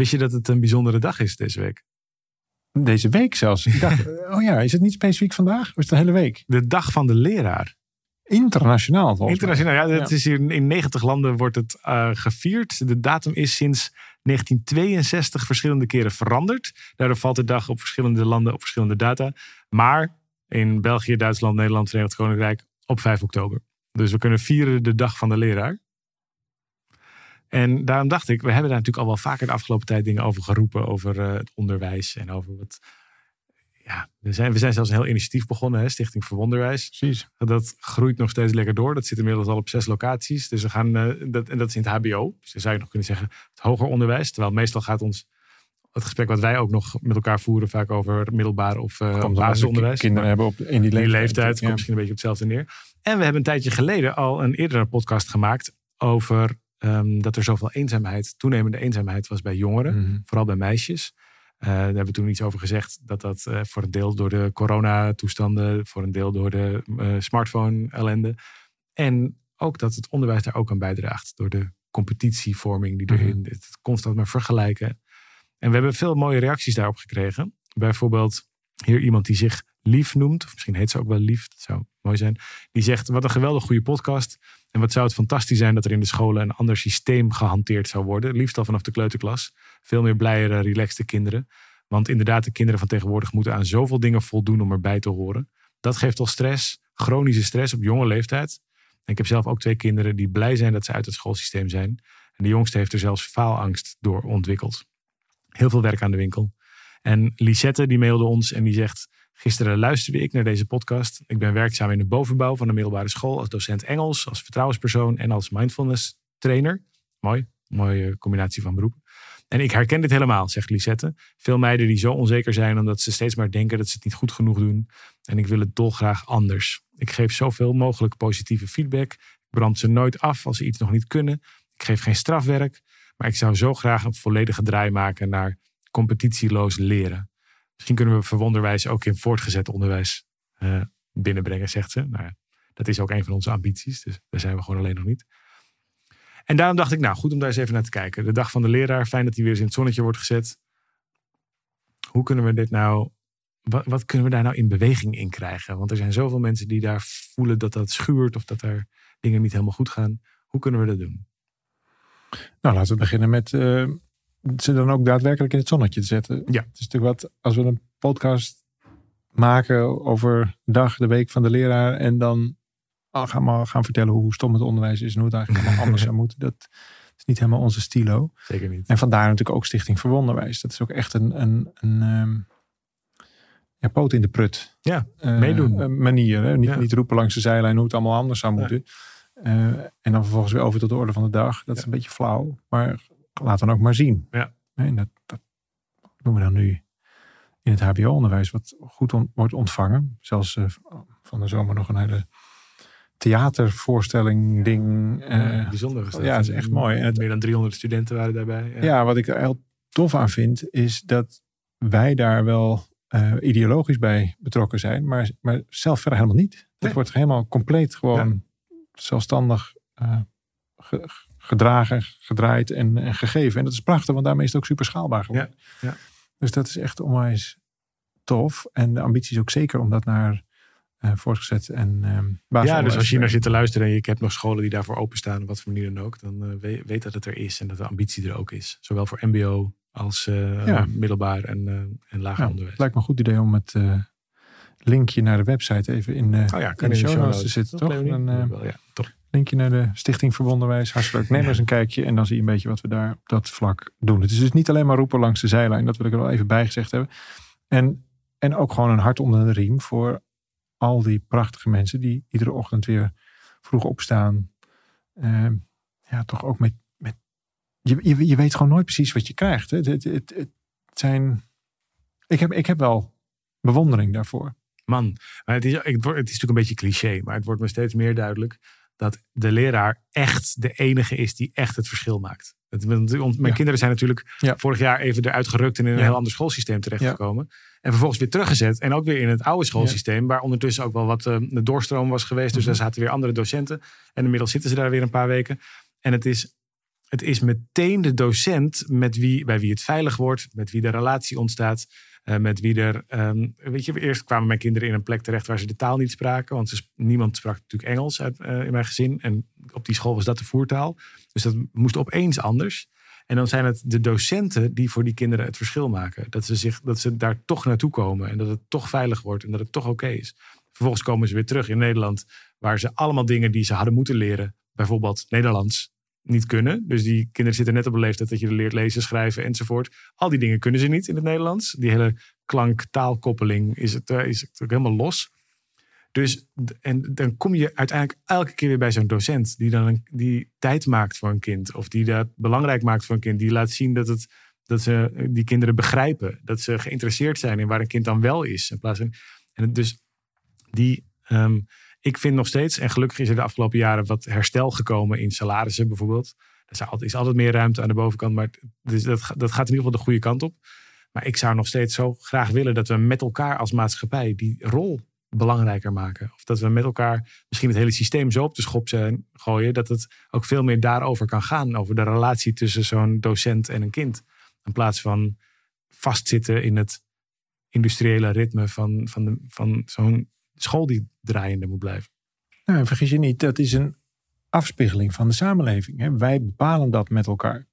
Wist je dat het een bijzondere dag is deze week? Deze week zelfs. Ik dacht, oh ja, is het niet specifiek vandaag? Of is het de hele week? De dag van de leraar. Internationaal volgens Internationaal, ja, het is hier in 90 landen wordt het eh, gevierd. De datum is sinds 1962 verschillende keren veranderd. Daardoor valt de dag op verschillende landen op verschillende data. Maar in België, Duitsland, Nederland, Verenigd Koninkrijk op 5 oktober. Dus we kunnen vieren de dag van de leraar. En daarom dacht ik, we hebben daar natuurlijk al wel vaker de afgelopen tijd dingen over geroepen. Over eh, het onderwijs en over wat. Ja, we zijn, we zijn zelfs een heel initiatief begonnen, hè, Stichting voor Wonderwijs. Precies. Dat groeit nog steeds lekker door. Dat zit inmiddels al op zes locaties. Dus we gaan, eh, dat, en dat is in het HBO. Dus dan zou je nog kunnen zeggen het hoger onderwijs. Terwijl meestal gaat ons het gesprek wat wij ook nog met elkaar voeren, vaak over middelbaar of uh, basisonderwijs. Kinderen hebben op, in die Die leeftijd. leeftijd komt misschien een beetje op hetzelfde neer. En we hebben een tijdje geleden al een eerdere podcast gemaakt over ehm, dat er zoveel eenzaamheid, toenemende eenzaamheid was bij jongeren, Mhm. vooral bij meisjes. Eh, daar hebben we toen iets over gezegd dat dat eh, voor een deel door de coronatoestanden, voor een deel door de eh, smartphone-ellende. En ook dat het onderwijs daar ook aan bijdraagt door de competitievorming die erin Mhm. het constant maar vergelijken. En we hebben veel mooie reacties daarop gekregen. Bijvoorbeeld hier iemand die zich Lief noemt, of misschien heet ze ook wel Lief, dat zou mooi zijn. Die zegt: Wat een geweldig goede podcast. En wat zou het fantastisch zijn dat er in de scholen een ander systeem gehanteerd zou worden. Liefst al vanaf de kleuterklas. Veel meer blijere, relaxte kinderen. Want inderdaad, de kinderen van tegenwoordig moeten aan zoveel dingen voldoen om erbij te horen. Dat geeft al stress, chronische stress op jonge leeftijd. Ik heb zelf ook twee kinderen die blij zijn dat ze uit het schoolsysteem zijn. En de jongste heeft er zelfs faalangst door ontwikkeld. Heel veel werk aan de winkel. En Lisette die mailde ons en die zegt... Gisteren luisterde ik naar deze podcast. Ik ben werkzaam in de bovenbouw van de middelbare school... als docent Engels, als vertrouwenspersoon en als mindfulness trainer. Mooi, mooie combinatie van beroepen. En ik herken dit helemaal, zegt Lisette. Veel meiden die zo onzeker zijn omdat ze steeds maar denken dat ze het niet goed genoeg doen. En ik wil het dolgraag anders. Ik geef zoveel mogelijk positieve feedback. Ik brand ze nooit af als ze iets nog niet kunnen. Ik geef geen strafwerk. Maar ik zou zo graag een volledige draai maken naar competitieloos leren. Misschien kunnen we verwonderwijs ook in voortgezet onderwijs eh, binnenbrengen, zegt ze. Nou ja, dat is ook een van onze ambities. Dus daar zijn we gewoon alleen nog niet. En daarom dacht ik, nou goed om daar eens even naar te kijken. De dag van de leraar, fijn dat hij weer eens in het zonnetje wordt gezet. Hoe kunnen we dit nou, wat, wat kunnen we daar nou in beweging in krijgen? Want er zijn zoveel mensen die daar voelen dat dat schuurt of dat er dingen niet helemaal goed gaan. Hoe kunnen we dat doen? Nou, laten we beginnen met eh, ze dan ook daadwerkelijk in het zonnetje te zetten. Ja. Het is natuurlijk wat, als we een podcast maken over de dag, de week van de leraar. En dan oh, gaan we gaan vertellen hoe stom het onderwijs is en hoe het eigenlijk allemaal anders zou moeten. Dat is niet helemaal onze stilo. Zeker niet. En vandaar natuurlijk ook Stichting voor Wonderwijs. Dat is ook echt een, een, een ehm, ja, poot in de prut. Ja, eh, meedoen. manier. Hè? Niet, Ja. niet roepen langs de zijlijn hoe het allemaal anders zou moeten. Eh, en dan vervolgens weer over tot de orde van de dag. Dat is een beetje flauw. Maar laat dan ook maar zien. Ja. En dat, dat doen we dan nu in het hbo-onderwijs. Wat goed on- wordt ontvangen. Zelfs eh, van de zomer nog een hele theatervoorstelling ding. eh, Bijzonder is dat. ja, het is echt mooi. En het- Meer dan 300 studenten waren daarbij. Ja. ja, wat ik er heel tof aan vind, is dat wij daar wel eh, ideologisch bij betrokken zijn, maar, maar zelf verder helemaal niet. Dat Nee. wordt helemaal compleet gewoon zelfstandig ge- gedragen, gedraaid en, en gegeven. En dat is prachtig, want daarmee is het ook super schaalbaar geworden. Ja, ja. Dus dat is echt onwijs tof. En de ambitie is ook zeker om dat naar eh, voortgezet en eh Ja, dus als je hier naar zit te luisteren en je hebt nog scholen die daarvoor openstaan, op wat voor manier dan ook, dan eh, weet, weet dat het er is en dat de ambitie er ook is. Zowel voor MBO als Ja. middelbaar en, en lager Ja, onderwijs. het lijkt me een goed idee om het linkje naar de website even in, Oh ja, in de show notes te Dat toch? Dan, Wel, ja, top. Linkje naar de Stichting Verbondenwijs. Hartstikke leuk. Neem eens een kijkje en dan zie je een beetje wat we daar op dat vlak doen. Het is dus niet alleen maar roepen langs de zijlijn. Dat wil ik er wel even bij gezegd hebben. En, en ook gewoon een hart onder de riem voor al die prachtige mensen die iedere ochtend weer vroeg opstaan. Ehm, ja, toch ook met. met je, je, je weet gewoon nooit precies wat je krijgt. Hè? Het, het, het, het zijn. Ik heb, ik heb wel bewondering daarvoor. Man, maar het, is, het is natuurlijk een beetje cliché, maar het wordt me steeds meer duidelijk dat de leraar echt de enige is die echt het verschil maakt. Het, mijn Ja. kinderen zijn natuurlijk Ja. vorig jaar even eruit gerukt en in een Ja. heel ander schoolsysteem terechtgekomen. En vervolgens weer teruggezet. En ook weer in het oude schoolsysteem, waar ondertussen ook wel wat eh, de doorstroom was geweest. Dus Mhm. daar zaten weer andere docenten. En inmiddels zitten ze daar weer een paar weken. En het is, het is meteen de docent met wie, bij wie het veilig wordt, met wie de relatie ontstaat. Eh, met wie er, ehm, weet je, eerst kwamen mijn kinderen in een plek terecht waar ze de taal niet spraken. Want niemand sprak natuurlijk Engels eh, in mijn gezin. En op die school was dat de voertaal. Dus dat moest opeens anders. En dan zijn het de docenten die voor die kinderen het verschil maken. Dat ze, zich, dat ze daar toch naartoe komen en dat het toch veilig wordt en dat het toch oké is. Vervolgens komen ze weer terug in Nederland, waar ze allemaal dingen die ze hadden moeten leren, bijvoorbeeld Nederlands, niet kunnen. Dus die kinderen zitten net op een leeftijd dat je er leert lezen, schrijven enzovoort. Al die dingen kunnen ze niet in het Nederlands. Die hele klank-taalkoppeling is het, eh, is helemaal los. Dus en dan kom je uiteindelijk elke keer weer bij zo'n docent die dan een, die tijd maakt voor een kind. Of die dat belangrijk maakt voor een kind. Die laat zien dat, het, dat ze eh, die kinderen begrijpen. Dat ze geïnteresseerd zijn in waar een kind dan wel is. In plaats van, en dus die, ehm, ik vind nog steeds, en gelukkig is er de afgelopen jaren wat herstel gekomen in salarissen bijvoorbeeld. Er is altijd, meer ruimte aan de bovenkant, maar dus dat, dat gaat in ieder geval de goede kant op. Maar ik zou nog steeds zo graag willen dat we met elkaar als maatschappij die rol belangrijker maken. Of dat we met elkaar misschien het hele systeem zo op de schop zijn, gooien. Dat het ook veel meer daarover kan gaan. Over de relatie tussen zo'n docent en een kind. In plaats van vastzitten in het industriële ritme van, van, van zo'n school die draaiende moet blijven. Nou, en vergis je niet, dat is een afspiegeling van de samenleving. Hè? Wij bepalen dat met elkaar.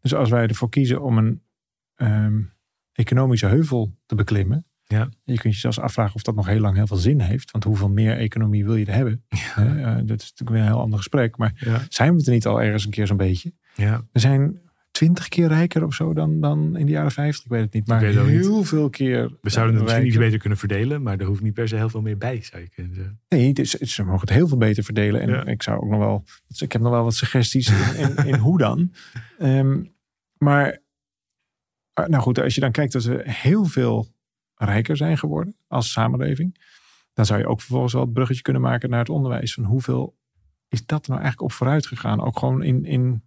Dus als wij ervoor kiezen om een ehm, economische heuvel te beklimmen. Ja. Je kunt je zelfs afvragen of dat nog heel lang heel veel zin heeft. Want hoeveel meer economie wil je er hebben? Eh, dat is natuurlijk weer een heel ander gesprek. Maar Ja. zijn we het er niet al ergens een keer zo'n beetje? Ja. We zijn twintig keer rijker of zo dan, dan in de jaren 50. Ik weet het niet. Maar niet. heel veel keer. We zouden het misschien iets beter kunnen verdelen, maar er hoeft niet per se heel veel meer bij, zou je kunnen zeggen. Nee, het is, het- ze mogen het heel veel beter verdelen. En Ja. ik zou ook nog wel. Ik heb nog wel wat suggesties in, in, in hoe dan. Ehm, maar, ah, nou goed, als je dan kijkt dat we heel veel rijker zijn geworden als samenleving. Dan zou je ook vervolgens wel het bruggetje kunnen maken naar het onderwijs. Van hoeveel is dat nou eigenlijk op vooruit gegaan? Ook gewoon in, in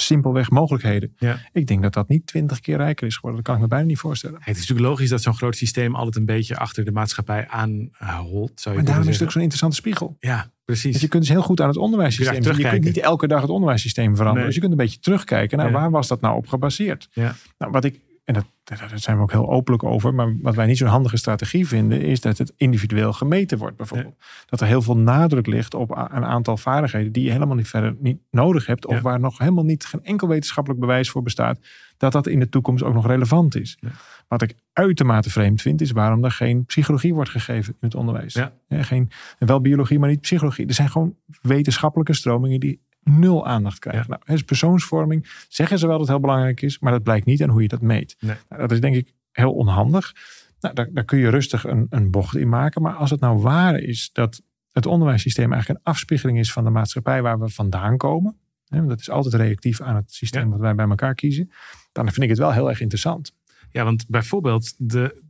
simpelweg mogelijkheden. Ja. Ik denk dat dat niet twintig keer rijker is geworden. Dat kan ik me bijna niet voorstellen. Het is natuurlijk logisch dat zo'n groot systeem altijd een beetje achter de maatschappij aanholt. Zou je Maar daarom is het ook zo'n interessante spiegel. Ja, precies. Want je kunt dus heel goed aan het onderwijssysteem je. Je kunt niet elke dag het onderwijssysteem veranderen. Nee. Dus je kunt een beetje terugkijken. Nou, Ja. waar was dat nou op gebaseerd? Ja. Nou, wat ik, en dat, daar zijn we ook heel openlijk over. Maar wat wij niet zo'n handige strategie vinden, is dat het individueel gemeten wordt. Bijvoorbeeld. Dat er heel veel nadruk ligt op een aantal vaardigheden die je helemaal niet verder niet nodig hebt. Of Ja. waar nog helemaal niet geen enkel wetenschappelijk bewijs voor bestaat. Dat dat in de toekomst ook nog relevant is. Ja. Wat ik uitermate vreemd vind, is waarom er geen psychologie wordt gegeven in het onderwijs. Geen, wel biologie, maar niet psychologie. Er zijn gewoon wetenschappelijke stromingen die nul aandacht krijgen. Ja. Nou, dus persoonsvorming zeggen ze wel dat het heel belangrijk is, maar dat blijkt niet aan hoe je dat meet. Nee. Nou, dat is denk ik heel onhandig. Nou, daar, daar kun je rustig een, een bocht in maken. Maar als het nou waar is dat het onderwijssysteem eigenlijk een afspiegeling is van de maatschappij waar we vandaan komen. Hè, want dat is altijd reactief aan het systeem Ja. wat wij bij elkaar kiezen. Dan vind ik het wel heel erg interessant. Ja, want bijvoorbeeld de,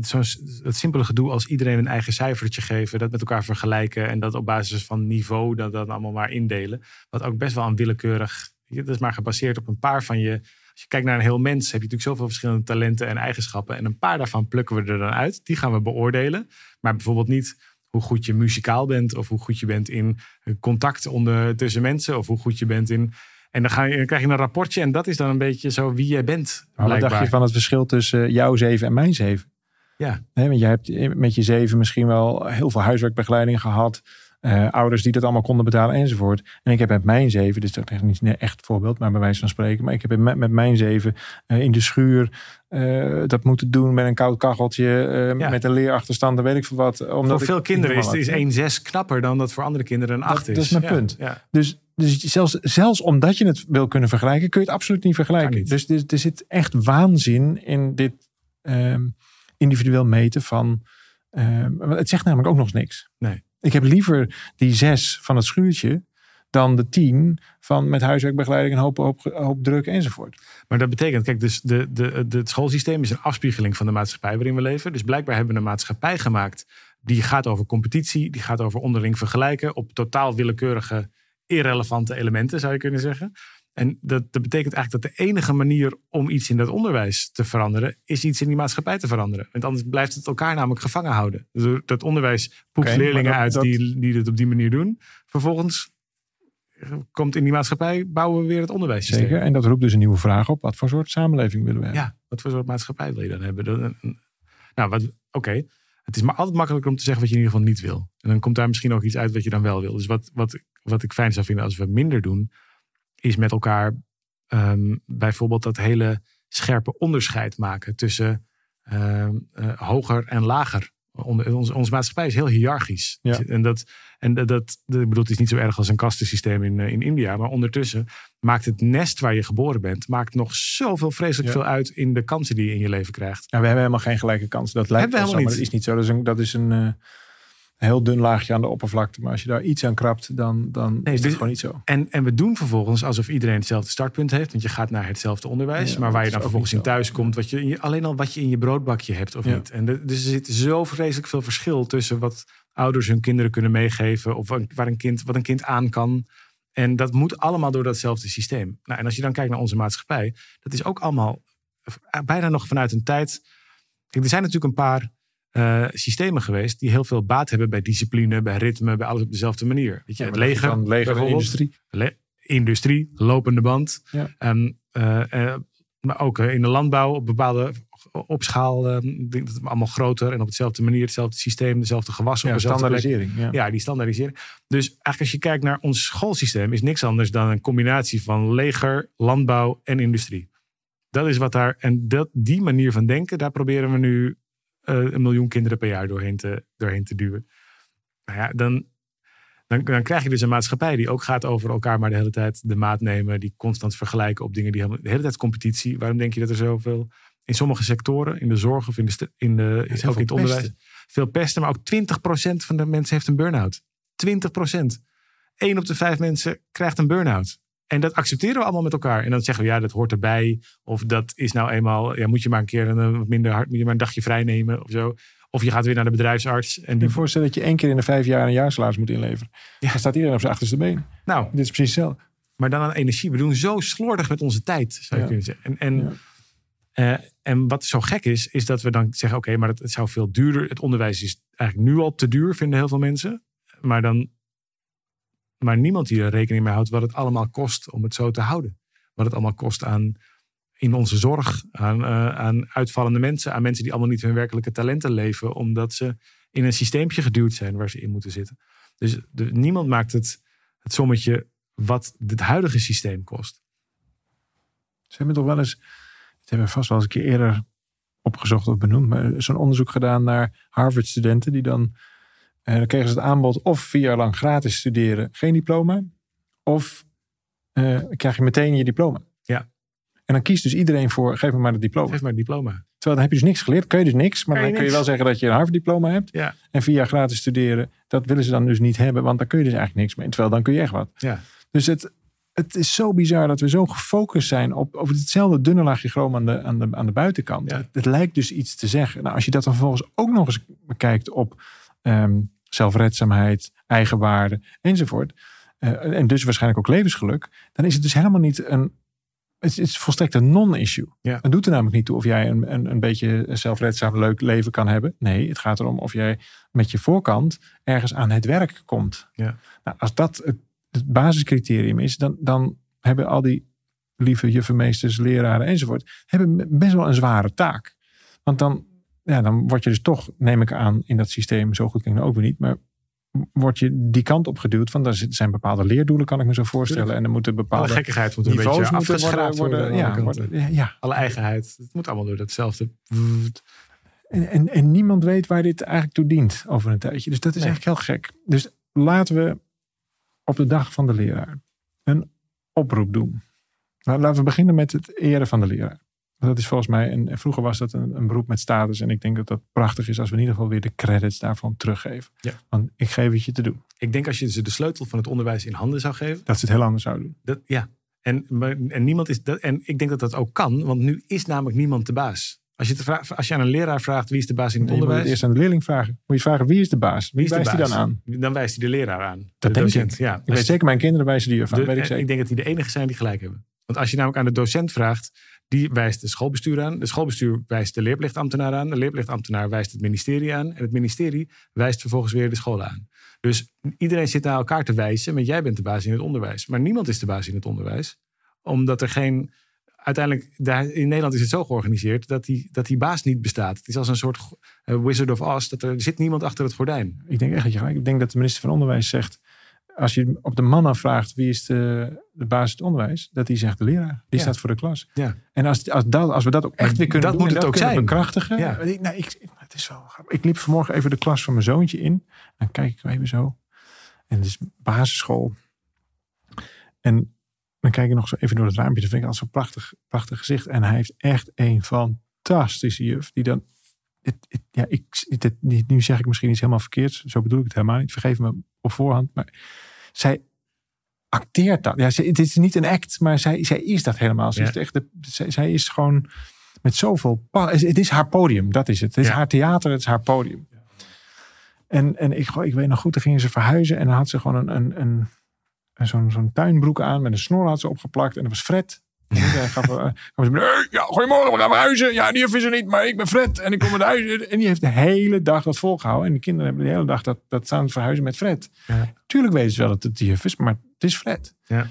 zo'n, het simpele gedoe als iedereen een eigen cijfertje geven, dat met elkaar vergelijken en dat op basis van niveau dat dan allemaal maar indelen. Wat ook best wel een willekeurig, dat is maar gebaseerd op een paar van je. Als je kijkt naar een heel mens, heb je natuurlijk zoveel verschillende talenten en eigenschappen. En een paar daarvan plukken we er dan uit. Die gaan we beoordelen. Maar bijvoorbeeld niet hoe goed je muzikaal bent, of hoe goed je bent in contact onder, tussen mensen, of hoe goed je bent in. En dan, ga je, dan krijg je een rapportje en dat is dan een beetje zo wie jij bent. Maar wat dacht je van het verschil tussen jouw zeven en mijn zeven? Ja. Nee, want je hebt met je zeven misschien wel heel veel huiswerkbegeleiding gehad. eh, ouders die dat allemaal konden betalen enzovoort. En ik heb met mijn zeven, dus dat is niet een echt voorbeeld, maar bij wijze van spreken. Maar ik heb met, met mijn zeven eh, in de schuur eh, dat moeten doen met een koud kacheltje, met een leerachterstand, dan weet ik veel wat. Omdat voor veel kinderen is, is 1 zes knapper dan dat voor andere kinderen een 8 is. Dat is mijn punt. Dus, dus zelfs, zelfs omdat je het wil kunnen vergelijken, kun je het absoluut niet vergelijken. Dus er, er, zit echt waanzin in dit um, individueel meten van. Um, het zegt namelijk ook nog eens niks. Nee. Ik heb liever die zes van het schuurtje dan de tien van met huiswerkbegeleiding en hoop, hoop, hoop druk enzovoort. Maar dat betekent, kijk, dus de, de, de, het schoolsysteem is een afspiegeling van de maatschappij waarin we leven. Dus blijkbaar hebben we een maatschappij gemaakt die gaat over competitie, die gaat over onderling vergelijken op totaal willekeurige, irrelevante elementen, zou je kunnen zeggen. En dat, dat betekent eigenlijk dat de enige manier om iets in dat onderwijs te veranderen, is iets in die maatschappij te veranderen. Want anders blijft het elkaar namelijk gevangen houden. Dus dat onderwijs poept leerlingen uit Die, die het op die manier doen. Vervolgens komt in die maatschappij, bouwen we weer het onderwijs. Zeker, en dat roept dus een nieuwe vraag op. Wat voor soort samenleving willen we hebben? Ja, wat voor soort maatschappij wil je dan hebben? nou, oké. Het is maar altijd makkelijker om te zeggen wat je in ieder geval niet wil. En dan komt daar misschien ook iets uit wat je dan wel wil. Dus wat, wat, wat ik fijn zou vinden als we minder doen, is met elkaar um, bijvoorbeeld dat hele scherpe onderscheid maken tussen um, uh, hoger en lager. Onze, onze maatschappij is heel hiërarchisch. Ja. En, dat, en dat, dat, ik bedoel, het is niet zo erg als een kastensysteem in, in India. Maar ondertussen maakt het nest waar je geboren bent, maakt nog zoveel vreselijk veel uit in de kansen die je in je leven krijgt. Ja, we hebben helemaal geen gelijke kansen. Dat lijkt wel zo, maar dat is niet zo. Dat is een, dat is een uh, heel dun laagje aan de oppervlakte. Maar als je daar iets aan krabt, dan, dan nee, is het gewoon niet zo. En, en we doen vervolgens alsof iedereen hetzelfde startpunt heeft. Want je gaat naar hetzelfde onderwijs. maar waar je dan vervolgens in thuis komt. Wat je, alleen al wat je in je broodbakje hebt of niet. En de, dus er zit zo vreselijk veel verschil tussen wat ouders hun kinderen kunnen meegeven. Of waar een kind, wat een kind aan kan. En dat moet allemaal door datzelfde systeem. Nou, en als je dan kijkt naar onze maatschappij. Dat is ook allemaal bijna nog vanuit een tijd... Kijk, er zijn natuurlijk een paar uh, systemen geweest die heel veel baat hebben bij discipline, bij ritme, bij alles op dezelfde manier. Weet je, ja, het leger, van leger en industrie. Le industrie, lopende band. Ja. Um, uh, uh, maar ook in de landbouw op bepaalde opschaal, um, dat allemaal groter en op dezelfde manier, hetzelfde systeem, dezelfde gewassen. Ja, op standaardisering. Ja. ja. die standaardisering. Dus eigenlijk als je kijkt naar ons schoolsysteem, is niks anders dan een combinatie van leger, landbouw en industrie. Dat is wat daar, en dat, die manier van denken, daar proberen we nu een miljoen kinderen per jaar doorheen te, doorheen te duwen. Nou ja, dan, dan, dan krijg je dus een maatschappij die ook gaat over elkaar maar de hele tijd de maat nemen. Die constant vergelijken op dingen die helemaal, de hele tijd competitie. Waarom denk je dat er zoveel in sommige sectoren, in de zorg of in de, in de, ook in het onderwijs, veel pesten. Maar ook 20% van de mensen heeft een burn-out. 20%. 1 op de vijf mensen krijgt een burn-out. En dat accepteren we allemaal met elkaar. En dan zeggen we, ja, dat hoort erbij. Of dat is nou eenmaal, ja, moet je maar een keer een, wat minder hard, moet je maar een dagje vrij nemen of zo. Of je gaat weer naar de bedrijfsarts. En die... Je voorstellen dat je één keer in de vijf jaar een jaarsalaris moet inleveren. Ja. Dan staat iedereen op zijn achterste been. Nou, dit is precies hetzelfde. Maar dan aan energie. We doen zo slordig met onze tijd, zou je kunnen zeggen. En, en, ja. uh, en wat zo gek is, is dat we dan zeggen, oké, maar het, het zou veel duurder. Het onderwijs is eigenlijk nu al te duur, vinden heel veel mensen. Maar dan maar niemand die er rekening mee houdt wat het allemaal kost om het zo te houden. Wat het allemaal kost aan in onze zorg, aan, uh, aan uitvallende mensen, aan mensen die allemaal niet hun werkelijke talenten leven, omdat ze in een systeempje geduwd zijn waar ze in moeten zitten. Dus niemand maakt het, het sommetje wat het huidige systeem kost. Ze hebben toch wel eens, dat hebben we vast wel eens een keer eerder opgezocht of benoemd, maar zo'n onderzoek gedaan naar Harvard-studenten die dan en dan kregen ze het aanbod of vier jaar lang gratis studeren, geen diploma. Of uh, krijg je meteen je diploma. Ja. En dan kiest dus iedereen voor, geef me maar het diploma. Geef maar het diploma. Terwijl dan heb je dus niks geleerd, kun je dus niks. Maar dan kun je wel zeggen dat je een Harvard diploma hebt. Ja. En vier jaar gratis studeren, dat willen ze dan dus niet hebben. Want dan kun je dus eigenlijk niks mee. Terwijl dan kun je echt wat. Ja. Dus het, het is zo bizar dat we zo gefocust zijn op, op hetzelfde dunne laagje chroom aan de, aan de, aan de buitenkant. Ja. Het, het, lijkt dus iets te zeggen. Nou, als je dat dan vervolgens ook nog eens bekijkt op... Um, zelfredzaamheid, eigenwaarde enzovoort. Uh, en dus waarschijnlijk ook levensgeluk. Dan is het dus helemaal niet een. Het is volstrekt een non-issue. Ja. Het doet er namelijk niet toe of jij een, een, een beetje zelfredzaam, leuk leven kan hebben. Nee, het gaat erom of jij met je voorkant ergens aan het werk komt. Ja. Nou, als dat het, het basiscriterium is, dan, dan hebben al die lieve juffenmeesters, leraren enzovoort, hebben best wel een zware taak. Want dan ja, dan word je dus toch, neem ik aan, in dat systeem, zo goed klinkt ook weer niet, maar word je die kant op geduwd. Van er zit- zijn bepaalde leerdoelen, kan ik me zo voorstellen. En er moeten Alle bepaalde gekkigheid moet een beetje afgeschraapt worden. alle ja, worden- ja, Alle eigenheid. Het moet allemaal door datzelfde. En, en, en niemand weet waar dit eigenlijk toe dient over een tijdje. Dus dat is Nee. eigenlijk heel gek. Dus laten we op de dag van de leraar een oproep doen. Nou, laten we beginnen met het eren van de leraar. Dat is volgens mij, en en vroeger was dat een, een beroep met status. En ik denk dat dat prachtig is als we in ieder geval weer de credits daarvan teruggeven. Ja. Want ik geef het je te doen. Ik denk als je ze de sleutel van het onderwijs in handen zou geven. Dat ze het heel anders zouden doen. Dat, ja. En, en, niemand is dat, en ik denk dat dat ook kan, want nu is namelijk niemand de baas. Als je, als je aan een leraar vraagt wie is de baas in het Je moet het onderwijs, eerst aan de leerling vragen. Moet je vragen wie is de baas? Wie, wie is de wijst hij dan aan? Dan wijst hij de leraar aan. Dat de docent. ik. Ja. Ik weet zeker, mijn kinderen wijzen die ervan. de- weet ik zeker. ik denk dat die de enige zijn die gelijk hebben. Want als je namelijk aan de docent vraagt, die wijst de schoolbestuur aan. De schoolbestuur wijst de leerplichtambtenaar aan. De leerplichtambtenaar wijst het ministerie aan. En het ministerie wijst vervolgens weer de school aan. Dus iedereen zit naar elkaar te wijzen, want jij bent de baas in het onderwijs. Maar niemand is de baas in het onderwijs. Omdat er geen. Uiteindelijk, daar, in Nederland is het zo georganiseerd dat die, dat die baas niet bestaat. Het is als een soort eh, Wizard of Oz. Dat er, zit niemand achter het gordijn. Ik denk echt dat je. Ik denk dat de minister van Onderwijs zegt. Als je op de man afvraagt wie is de, de basis het onderwijs, dat hij zegt de leraar. Die Ja. staat voor de klas. Ja. En als, als, dat, als we dat ook echt weer kunnen dat doen moet het dat ook zijn. bekrachtigen. Ja. Ik, nou, ik, het is wel grappig. Ik liep vanmorgen even de klas van mijn zoontje in. Dan kijk ik even zo. En het is basisschool. En dan kijk ik nog zo even door het raampje. Dat vind ik al zo'n prachtig, prachtig gezicht. En hij heeft echt een fantastische juf. Die dan het, het- ja, ik, het, het- nu zeg ik misschien iets helemaal verkeerds. Zo bedoel ik het helemaal niet. Vergeef me op voorhand. Maar zij acteert dat. Ja, het is niet een act, maar zij, zij is dat helemaal. Ze Ja. is echt de, zij, zij is gewoon met zoveel... Het is haar podium, dat is het. Het is Ja. haar theater, het is haar podium. En, en ik, ik weet nog goed, dan gingen ze verhuizen. En dan had ze gewoon een, een, een, een- zo'n zo'n tuinbroek aan. Met een snor had ze opgeplakt. En dat was Fred. Zei, gaf, eh, gaf ze, "Hey, ja, goedemorgen, we gaan verhuizen. Ja, die juf is er niet, maar ik ben Fred. En ik kom het huis. En die heeft de hele dag dat volgehouden. En die kinderen hebben de hele dag dat, dat staan verhuizen met Fred. Ja. Tuurlijk weten ze wel dat het die juf is, maar het is Fred. Ja.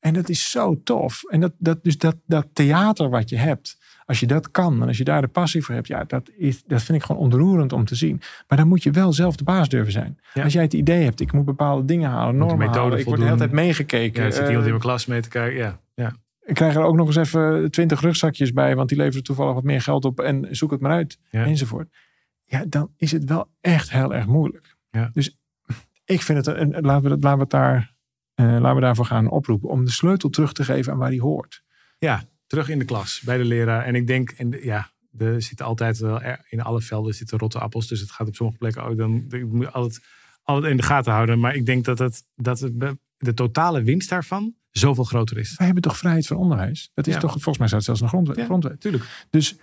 En dat is zo tof. En dat, dat, dus dat, dat theater wat je hebt, als je dat kan en als je daar de passie voor hebt, ja, dat, is, dat vind ik gewoon ontroerend om te zien. Maar dan moet je wel zelf de baas durven zijn. Ja. Als jij het idee hebt, ik moet bepaalde dingen halen, de normen halen, ik word de hele tijd meegekeken. Ja, zit Eh, iemand in mijn klas mee te kijken. Ja. Ik krijg er ook nog eens even twintig rugzakjes bij, want die leveren toevallig wat meer geld op en zoek het maar uit, Ja. enzovoort. Ja, dan is het wel echt heel erg moeilijk. Ja. Dus ik vind het, een- laten we, dat- laten we het daar, eh, laten we daarvoor gaan oproepen, om de sleutel terug te geven aan waar die hoort. Ja, terug in de klas bij de leraar. En ik denk, en de- ja, er zitten altijd wel er- in alle velden zitten rotte appels. Dus het gaat op sommige plekken ook. Dan ik moet altijd, altijd in de gaten houden. Maar ik denk dat, het, dat het, de totale winst daarvan zoveel groter is. Wij hebben toch vrijheid van onderwijs? Dat is Ja. toch, volgens mij staat zelfs de grondwet. Ja. grondwet. Tuurlijk. Dus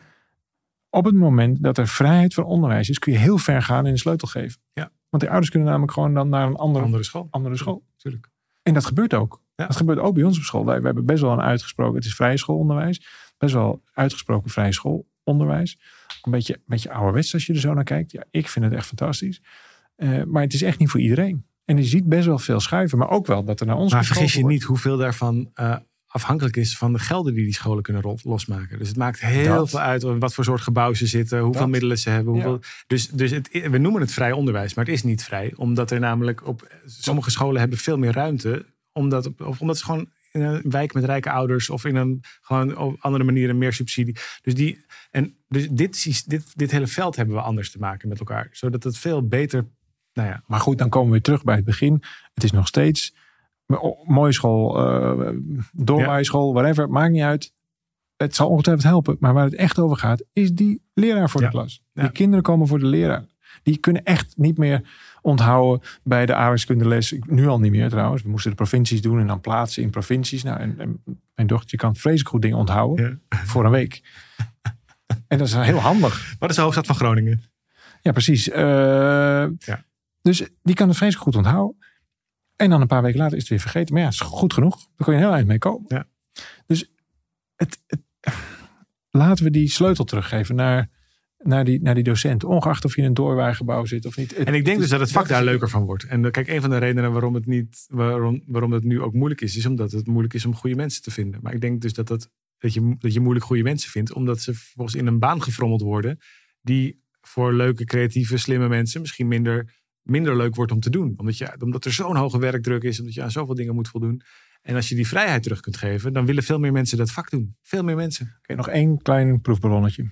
op het moment dat er vrijheid van onderwijs is, kun je heel ver gaan in de sleutel geven. Ja. Want die ouders kunnen namelijk gewoon dan naar een andere, Andere school. andere school. Tuurlijk. En dat gebeurt ook. Ja. Dat gebeurt ook bij ons op school. Wij, wij hebben best wel een uitgesproken, het is vrije schoolonderwijs. Best wel uitgesproken vrije schoolonderwijs. Ook Een beetje, een beetje ouderwets als je er zo naar kijkt. Ja, ik vind het echt fantastisch. Eh, maar het is echt niet voor iedereen. En je ziet best wel veel schuiven. Maar ook wel dat er naar ons Maar vergis je wordt. niet hoeveel daarvan eh, afhankelijk is van de gelden die die scholen kunnen losmaken. Dus het maakt heel Dat. veel uit wat voor soort gebouw ze zitten, hoeveel Dat. middelen ze hebben. Ja. Hoeveel, Dus, dus het, we noemen het vrij onderwijs, maar het is niet vrij. Omdat er namelijk op sommige scholen hebben veel meer ruimte. Omdat, of omdat ze gewoon in een wijk met rijke ouders of in een gewoon op andere manieren meer subsidie. Dus, die, en dus dit, dit, dit hele veld hebben we anders te maken met elkaar. Zodat het veel beter. Nou ja, Maar goed, dan komen we weer terug bij het begin. Het is nog steeds mooie school, doorwaaischool, whatever. Maakt niet uit. Het zal ongetwijfeld helpen. Maar waar het echt over gaat, is die leraar voor Ja. de klas. Ja. Die kinderen komen voor de leraar. Die kunnen echt niet meer onthouden bij de aardrijkskundeles. Nu al niet meer trouwens. We moesten de provincies doen en dan plaatsen in provincies. Nou, en, en mijn dochtertje kan vreselijk goed dingen onthouden voor een week. En dat is heel handig. wat is de hoofdstad van Groningen? Ja, precies. Eh, Dus die kan het vreselijk goed onthouden. En dan een paar weken later is het weer vergeten. Maar ja, het is goed genoeg. Daar kun je heel eind mee komen. Ja. Dus het, het- laten we die sleutel teruggeven naar, naar, die, naar die docent. Ongeacht of je in een doorwaaigebouw zit of niet. Het- En ik denk dus dat het vak daar leuker van wordt. En kijk, een van de redenen waarom het, niet, waarom, waarom het nu ook moeilijk is, is omdat het moeilijk is om goede mensen te vinden. Maar ik denk dus dat, dat, dat, je, dat je moeilijk goede mensen vindt, omdat ze vervolgens in een baan gefrommeld worden die voor leuke, creatieve, slimme mensen misschien minder minder leuk wordt om te doen. Omdat, je, omdat er zo'n hoge werkdruk is, omdat je aan zoveel dingen moet voldoen. En als je die vrijheid terug kunt geven, dan willen veel meer mensen dat vak doen. Veel meer mensen. Oké, nog één klein proefballonnetje.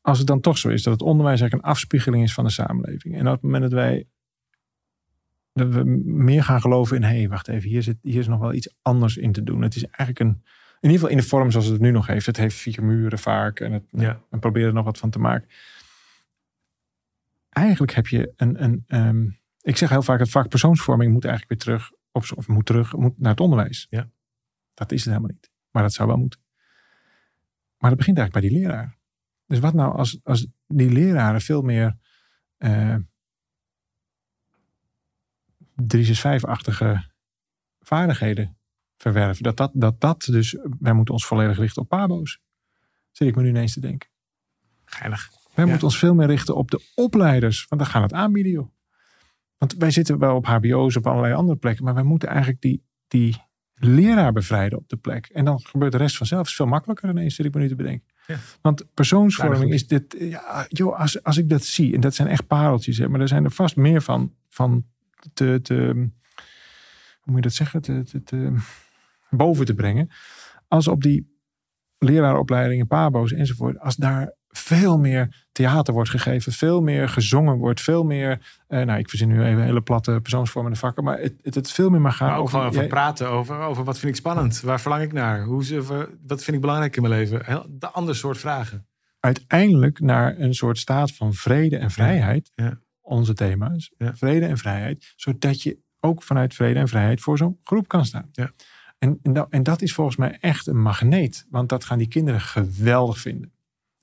Als het dan toch zo is dat het onderwijs eigenlijk een afspiegeling is van de samenleving. En op het moment dat wij dat we meer gaan geloven in, hé, hey, wacht even, hier, zit, hier is nog wel iets anders in te doen. Het is eigenlijk een, in ieder geval in de vorm zoals het nu nog heeft. Het heeft vier muren vaak en, het, Ja. en probeer er nog wat van te maken. Eigenlijk heb je een, een ehm, ik zeg heel vaak, het vak persoonsvorming moet eigenlijk weer terug, op, of moet terug moet naar het onderwijs. Ja. Dat is het helemaal niet. Maar dat zou wel moeten. Maar dat begint eigenlijk bij die leraar. Dus wat nou als, als die leraren veel meer eh 365-achtige vaardigheden verwerven. Dat dat, dat dat dus, wij moeten ons volledig richten op pabo's. Zit ik me nu ineens te denken. Geinig. Wij Ja. moeten ons veel meer richten op de opleiders. Want dan gaan het aanbieden, joh. Want wij zitten wel op hbo's, op allerlei andere plekken. Maar wij moeten eigenlijk die, die leraar bevrijden op de plek. En dan gebeurt de rest vanzelf. Het is veel makkelijker ineens, zit ik me nu te bedenken. Ja. Want persoonsvorming is dit... Ja, joh, als, als ik dat zie, en dat zijn echt pareltjes. Hè, maar er zijn er vast meer van, van te, te... Hoe moet je dat zeggen? Te, te, te- boven te brengen. Als op die leraaropleidingen, pabo's enzovoort. Als daar veel meer theater wordt gegeven, veel meer gezongen wordt, veel meer, eh, nou ik verzin nu even hele platte persoonsvormende vakken, maar het, het, het veel meer mag gaan Maar ook gewoon over jij- praten over, over wat vind ik spannend? Waar verlang ik naar? Hoe, ze- wat vind ik belangrijk in mijn leven? Heel, de ander soort vragen. uiteindelijk naar een soort staat van vrede en vrijheid, Ja. onze thema's, Ja. vrede en vrijheid, zodat je ook vanuit vrede en vrijheid voor zo'n groep kan staan. Ja. En, en, dat, en dat is volgens mij echt een magneet, want dat gaan die kinderen geweldig vinden.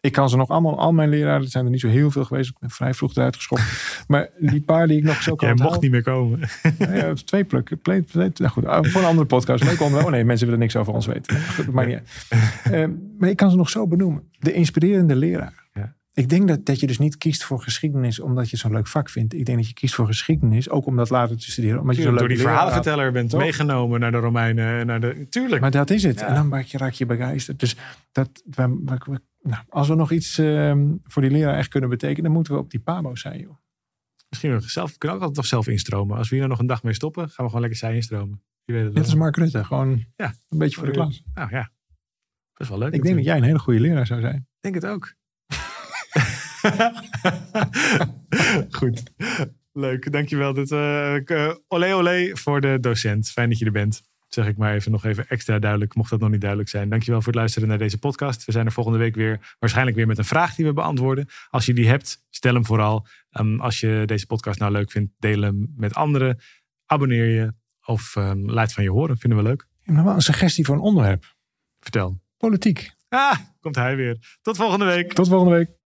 Ik kan ze nog allemaal, al mijn leraren, er zijn er niet zo heel veel geweest, ik ben vrij vroeg eruit geschopt. maar die paar die ik nog zo kan Jij mocht niet meer komen. Nou ja, twee plukken. Play, play- nou goed, ah, voor een andere podcast. Leuk onderwerp. Oh nee, mensen willen niks over ons weten. Maar Goed, dat maakt niet uit. Eh, maar ik kan ze nog zo benoemen. De inspirerende leraar. Ja. Ik denk dat, dat je dus niet kiest voor geschiedenis omdat je zo'n leuk vak vindt. Ik denk dat je kiest voor geschiedenis ook om dat later te studeren. Omdat je zo'n door leuke die had. verhalenverteller bent Toch? meegenomen naar de Romeinen. Naar de, tuurlijk. Maar dat is het. Ja. En dan raak je, raak je begeisterd. Dus dat, we, we- we- nou, als we nog iets ehm, voor die leraar echt kunnen betekenen, dan moeten we op die pabo zijn. Joh. Misschien zelf, we kunnen ook altijd nog zelf instromen. Als we hier nog een dag mee stoppen, gaan we gewoon lekker zij instromen. Je weet het Net wel. als Mark Rutte. Gewoon Ja. een beetje voor de klas. Nou ja, best wel leuk. Ik denk dat jij een hele goede leraar zou zijn. Ik denk het ook. Goed. Leuk, dankjewel. Dit, eh, olé olé voor de docent. Fijn dat je er bent. Zeg ik maar even nog even extra duidelijk, mocht dat nog niet duidelijk zijn. Dankjewel voor het luisteren naar deze podcast. We zijn er volgende week weer, waarschijnlijk weer met een vraag die we beantwoorden. Als je die hebt, stel hem vooral. Ehm, als je deze podcast nou leuk vindt, deel hem met anderen. Abonneer je of ehm, laat van je horen. Vinden we leuk. Ik heb wel een suggestie voor een onderwerp. Vertel. Politiek. Ah, komt hij weer. Tot volgende week. Tot volgende week.